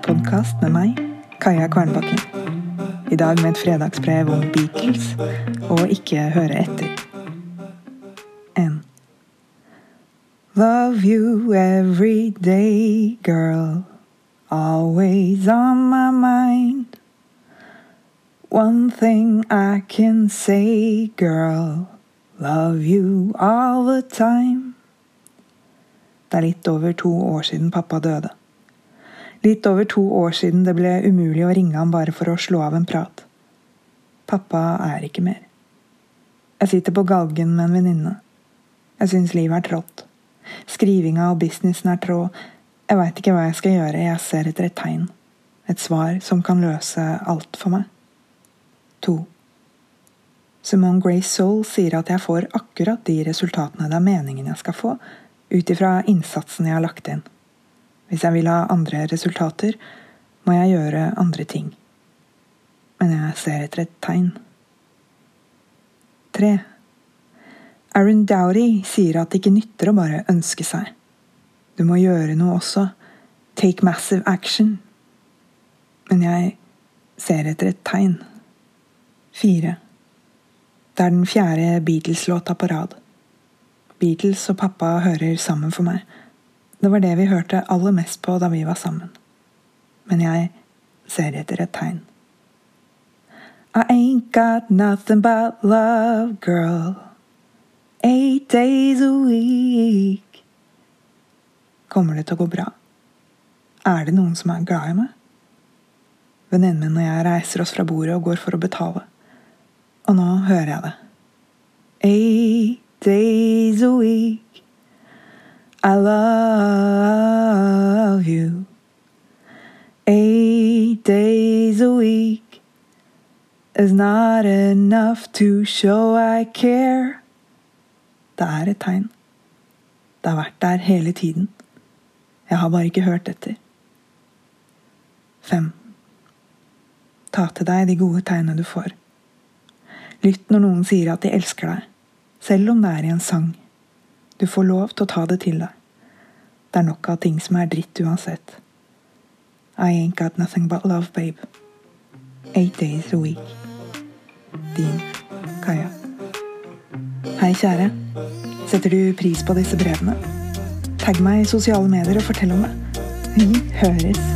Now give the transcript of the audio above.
podkast med meg, Kaja Kvernbakken. I dag med et fredagsbrev om Beatles og ikke høre etter. En. Love you every day, girl. Always on my mind. One thing I can say, girl. Love you all the time. Det er litt over to år siden pappa døde. Litt over to år siden det ble umulig å ringe ham bare for å slå av en prat. Pappa er ikke mer. Jeg sitter på galgen med en venninne. Jeg syns livet er trått. Skrivinga og businessen er trå. Jeg veit ikke hva jeg skal gjøre, jeg ser etter et tegn. Et svar som kan løse alt for meg. To. Simone Grace Soul sier at jeg får akkurat de resultatene det er meningen jeg skal få, ut ifra innsatsen jeg har lagt inn. Hvis jeg vil ha andre resultater, må jeg gjøre andre ting. Men jeg ser etter et tegn. Tre. Aaron Dowdy sier at det ikke nytter å bare ønske seg. Du må gjøre noe også. Take massive action. Men jeg ser etter et tegn. Fire. Det er den fjerde Beatles-låta på rad. Beatles og pappa hører sammen for meg. Det var det vi hørte aller mest på da vi var sammen. Men jeg ser etter et tegn. I ain't got nothing but love, girl. Eight days a week. Kommer det til å gå bra? Er det noen som er glad i meg? Venninnen min og jeg reiser oss fra bordet og går for å betale. Og nå hører jeg det. Eight days a week. I love you. Eight days a week is not enough to show I care. Det er et tegn. Det har vært der hele tiden. Jeg har bare ikke hørt etter. Fem. Ta til deg de gode tegnene du får. Lytt når noen sier at de elsker deg, selv om det er i en sang. Du får lov til å ta det til deg. Det er nok av ting som er dritt uansett. I ain't got nothing but love, babe. Eight days a week. Din Kaja. Hei, kjære. Setter du pris på disse brevene? Tagg meg i sosiale medier og fortell om det. Vi høres.